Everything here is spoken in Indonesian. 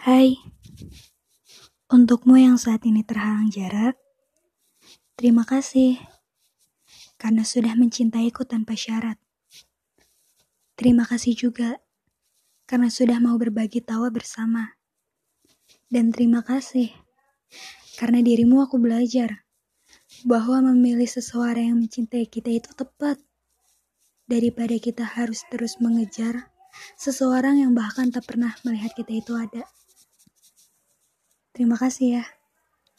Hai, untukmu yang saat ini terhalang jarak, terima kasih karena sudah mencintaiku tanpa syarat. Terima kasih juga karena sudah mau berbagi tawa bersama. Dan terima kasih karena dirimu aku belajar bahwa memilih seseorang yang mencintai kita itu tepat daripada kita harus terus mengejar seseorang yang bahkan tak pernah melihat kita itu ada. Terima kasih ya.